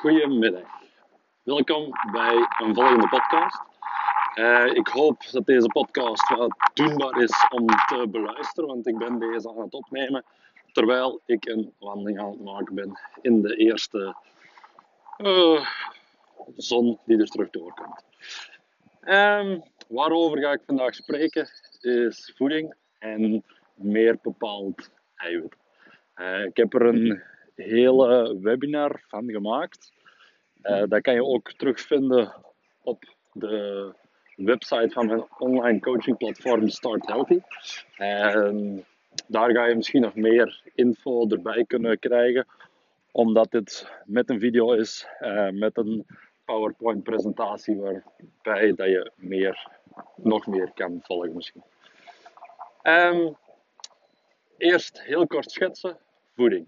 Goedemiddag. Welkom bij een volgende podcast. Uh, ik hoop dat deze podcast wat doenbaar is om te beluisteren, want ik ben deze aan het opnemen terwijl ik een wandeling aan het maken ben in de eerste uh, zon die er terug doorkomt. Um, waarover ga ik vandaag spreken is voeding en meer bepaald eiwit. Uh, ik heb er een hele webinar van gemaakt. Uh, dat kan je ook terugvinden op de website van mijn online coaching platform Start Healthy. En daar ga je misschien nog meer info erbij kunnen krijgen, omdat dit met een video is, uh, met een PowerPoint presentatie waarbij dat je meer, nog meer kan volgen misschien. Um, eerst heel kort schetsen, voeding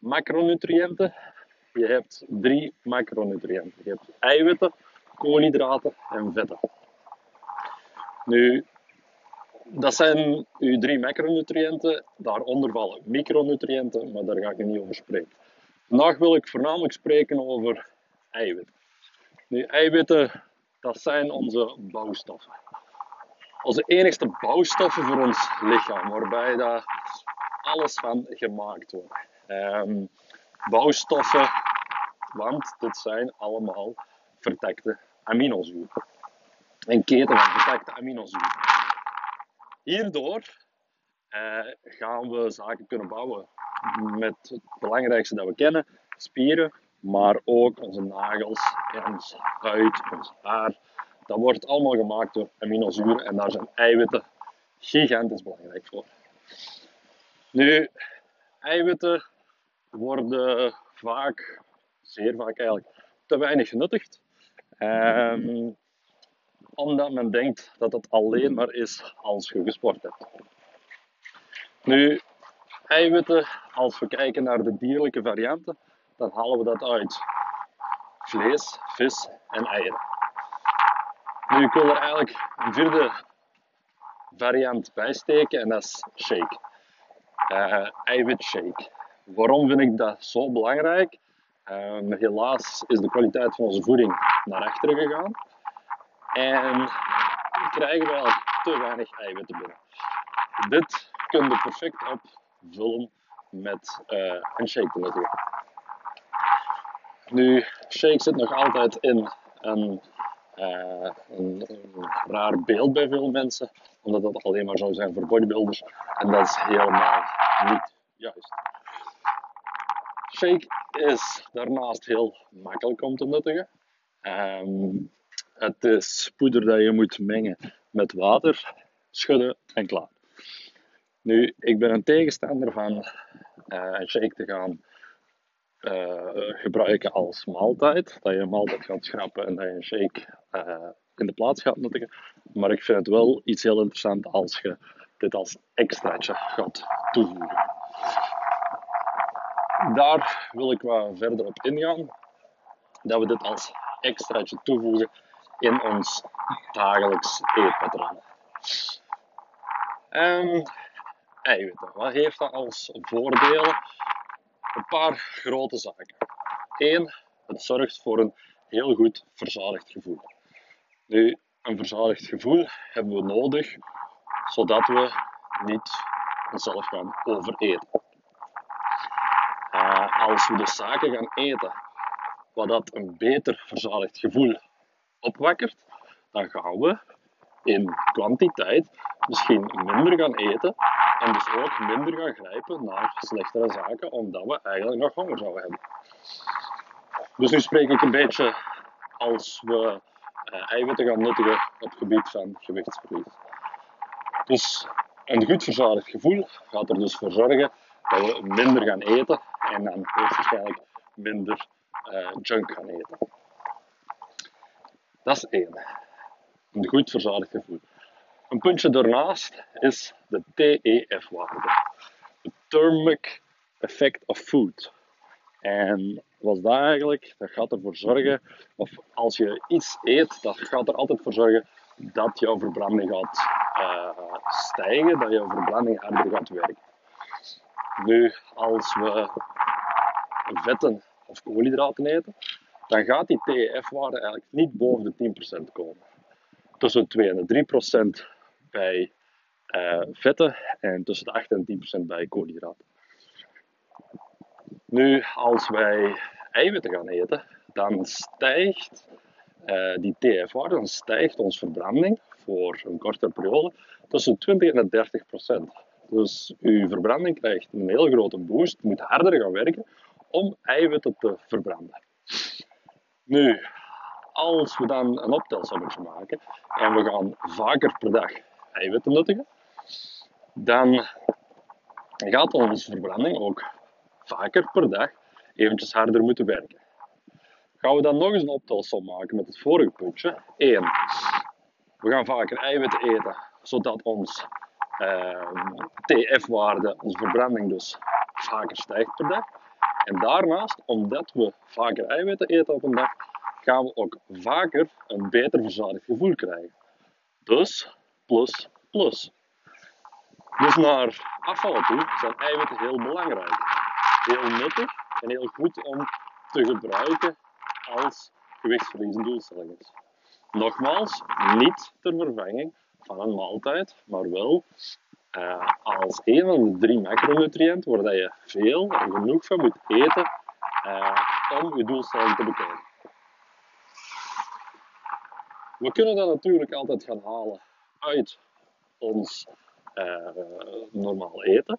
macronutriënten. Je hebt drie macronutriënten. Je hebt eiwitten, koolhydraten en vetten. Nu, dat zijn uw drie macronutriënten. Daaronder vallen micronutriënten, maar daar ga ik niet over spreken. Vandaag wil ik voornamelijk spreken over eiwitten. Nu, eiwitten, dat zijn onze bouwstoffen. Onze enigste bouwstoffen voor ons lichaam, waarbij daar alles van gemaakt wordt. Um, bouwstoffen, want dit zijn allemaal vertekte aminozuren. Een keten van vertekte aminozuren. Hierdoor uh, gaan we zaken kunnen bouwen met het belangrijkste dat we kennen, spieren, maar ook onze nagels, ons huid, ons haar. Dat wordt allemaal gemaakt door aminozuren en daar zijn eiwitten gigantisch belangrijk voor. Nu, eiwitten worden vaak, zeer vaak eigenlijk, te weinig genuttigd. Um, omdat men denkt dat het alleen maar is als je gesport hebt. Nu, eiwitten, als we kijken naar de dierlijke varianten, dan halen we dat uit vlees, vis en eieren. Nu, ik wil er eigenlijk een vierde variant bij steken en dat is shake. Uh, eiwitshake. Waarom vind ik dat zo belangrijk? Um, helaas is de kwaliteit van onze voeding naar achteren gegaan. En krijgen we eigenlijk te weinig eiwitten binnen. Dit kun je perfect opvullen met uh, een shake nuttigen. Nu, shake zit nog altijd in een, uh, een, een, raar beeld bij veel mensen, omdat dat alleen maar zou zijn voor bodybuilders. En dat is helemaal niet juist. Shake is daarnaast heel makkelijk om te nuttigen. Um, het is poeder dat je moet mengen met water, schudden en klaar. Nu, ik ben een tegenstander van uh, shake te gaan uh, gebruiken als maaltijd. Dat je een maaltijd gaat schrappen en dat je een shake uh, in de plaats gaat nuttigen. Maar ik vind het wel iets heel interessant als je dit als extraatje gaat toevoegen daar wil ik wat verder op ingaan. Dat we dit als extraatje toevoegen in ons dagelijks eetpatroon. En eiwitten. Wat heeft dat als voordelen? Een paar grote zaken. Eén, het zorgt voor een heel goed verzadigd gevoel. Nu, een verzadigd gevoel hebben we nodig zodat we niet onszelf gaan overeten. Uh, als we de zaken gaan eten, wat dat een beter verzadigd gevoel opwakkert, dan gaan we in kwantiteit misschien minder gaan eten en dus ook minder gaan grijpen naar slechtere zaken, omdat we eigenlijk nog honger zouden hebben. Dus nu spreek ik een beetje als we uh, eiwitten gaan nuttigen op het gebied van gewichtsverlies. Dus een goed verzadigd gevoel gaat er dus voor zorgen dat we minder gaan eten en dan hoogstwaarschijnlijk minder uh, junk gaan eten. Dat is één. Een goed verzadigd gevoel. Een puntje daarnaast is de TEF-waarde. De Thermic Effect of Food. En wat is dat eigenlijk? Dat gaat ervoor zorgen, of als je iets eet, dat gaat er altijd voor zorgen dat jouw verbranding gaat uh, stijgen, dat jouw verbranding harder gaat werken. Nu, als we vetten of koolhydraten eten, dan gaat die TEF-waarde eigenlijk niet boven de 10% komen. Tussen 2 en de 3% bij uh, vetten en tussen de 8 en 10% bij koolhydraten. Nu, als wij eiwitten gaan eten, dan stijgt uh, die TF-waarde, dan stijgt onze verbranding voor een korte periode tussen 20 en 30 procent. Dus uw verbranding krijgt een heel grote boost, moet harder gaan werken om eiwitten te verbranden. Nu, als we dan een optelsommetje maken en we gaan vaker per dag eiwitten nuttigen, dan gaat onze verbranding ook vaker per dag eventjes harder moeten werken. Gaan we dan nog eens een optelsom maken met het vorige puntje. 1. We gaan vaker eiwitten eten, zodat ons TF-waarde, onze verbranding dus, vaker stijgt per dag. En daarnaast, omdat we vaker eiwitten eten op een dag, gaan we ook vaker een beter verzadigd gevoel krijgen. Dus, plus, plus. Dus naar afvallen toe zijn eiwitten heel belangrijk. Heel nuttig en heel goed om te gebruiken als gewichtsverliezend doelstelling is. Nogmaals, niet ter vervanging van een maaltijd, maar wel uh, als een van de drie macronutriënten waar je veel en genoeg van moet eten uh, om je doelstelling te bekomen. We kunnen dat natuurlijk altijd gaan halen uit ons uh, normaal eten.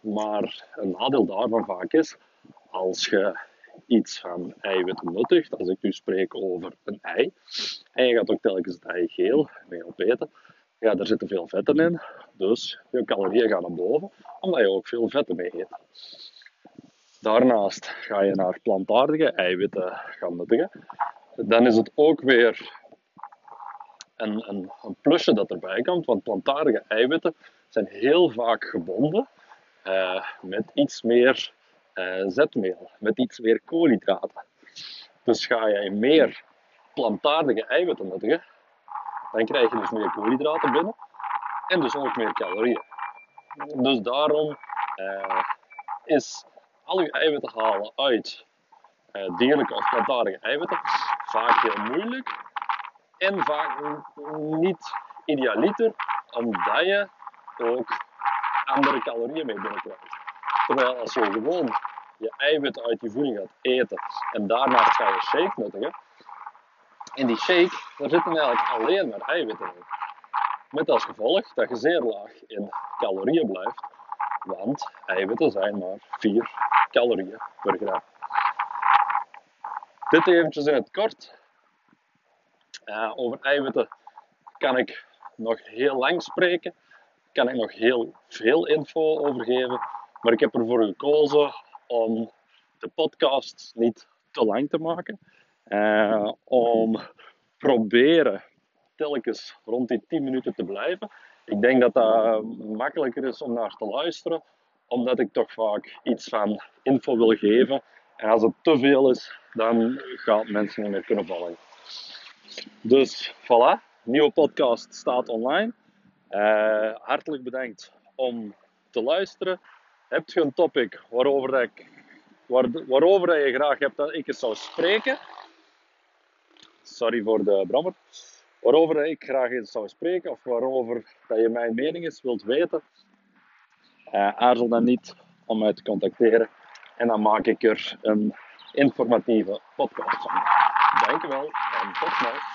Maar een nadeel daarvan vaak is, als je iets van eiwitten nuttigt, als ik nu spreek over een ei, en je gaat ook telkens het ei geel mee opeten, ja, daar zitten veel vetten in, dus je calorieën gaan naar boven, omdat je ook veel vetten mee eet. Daarnaast ga je naar plantaardige eiwitten gaan nuttigen. Dan is het ook weer een, een, een plusje dat erbij komt, want plantaardige eiwitten zijn heel vaak gebonden uh, met iets meer uh, zetmeel, met iets meer koolhydraten. Dus ga je meer plantaardige eiwitten nuttigen, dan krijg je dus meer koolhydraten binnen en dus ook meer calorieën. Dus daarom uh, is al je eiwitten halen uit uh, dierlijke of plantaardige eiwitten vaak heel moeilijk en vaak niet idealiter, omdat je ook andere calorieën mee binnenkrijgt. Terwijl als je gewoon je eiwitten uit je voeding gaat eten en daarnaast ga je shake nuttigen, in die shake daar zitten eigenlijk alleen maar eiwitten in. Met als gevolg dat je zeer laag in calorieën blijft, want eiwitten zijn maar 4 calorieën per gram. Dit eventjes in het kort. Uh, over eiwitten kan ik nog heel lang spreken, kan ik nog heel veel info over geven, maar ik heb ervoor gekozen om de podcast niet te lang te maken. Uh, om proberen telkens rond die 10 minuten te blijven. Ik denk dat dat makkelijker is om naar te luisteren, omdat ik toch vaak iets van info wil geven. En als het te veel is, dan gaat mensen niet meer kunnen volgen. Dus voilà, nieuwe podcast staat online. Uh, hartelijk bedankt om te luisteren. Heb je een topic waarover, dat ik, waar, waarover dat je graag hebt dat ik het zou spreken? Sorry voor de brammer. Waarover ik graag eens zou spreken of waarover dat je mijn mening eens wilt weten, uh, aarzel dan niet om mij te contacteren en dan maak ik er een informatieve podcast van. Dankjewel en tot snel.